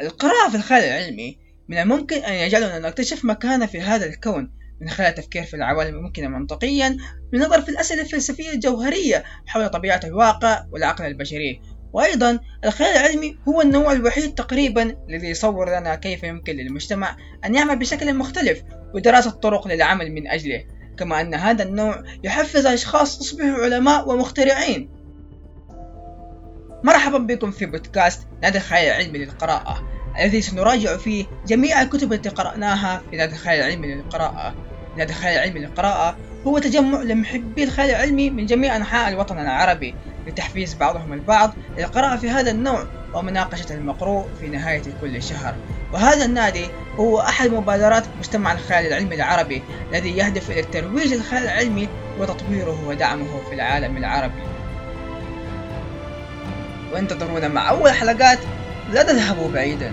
القراءة في الخيال العلمي من الممكن أن يجعلنا نكتشف مكانة في هذا الكون من خلال التفكير في العوالم الممكنة منطقيا بالنظر في الأسئلة الفلسفية الجوهرية حول طبيعة الواقع والعقل البشري. وأيضا الخيال العلمي هو النوع الوحيد تقريبا الذي يصور لنا كيف يمكن للمجتمع أن يعمل بشكل مختلف ودراسة طرق للعمل من أجله. كما أن هذا النوع يحفز أشخاص يصبحوا علماء ومخترعين. مرحبا بكم في بودكاست نادي الخيال العلمي للقراءة الذي سنراجع فيه جميع الكتب التي قرأناها في نادي الخيال العلمي للقراءة. نادي الخيال العلمي للقراءة هو تجمع لمحبي الخيال العلمي من جميع أنحاء الوطن العربي لتحفيز بعضهم البعض للقراءة في هذا النوع ومناقشة المقروء في نهاية كل شهر. وهذا النادي هو أحد مبادرات مجتمع الخيال العلمي العربي الذي يهدف إلى الترويج للخيال العلمي وتطويره ودعمه في العالم العربي. وانتظرونا مع أول حلقات. لا تذهبوا بعيدا.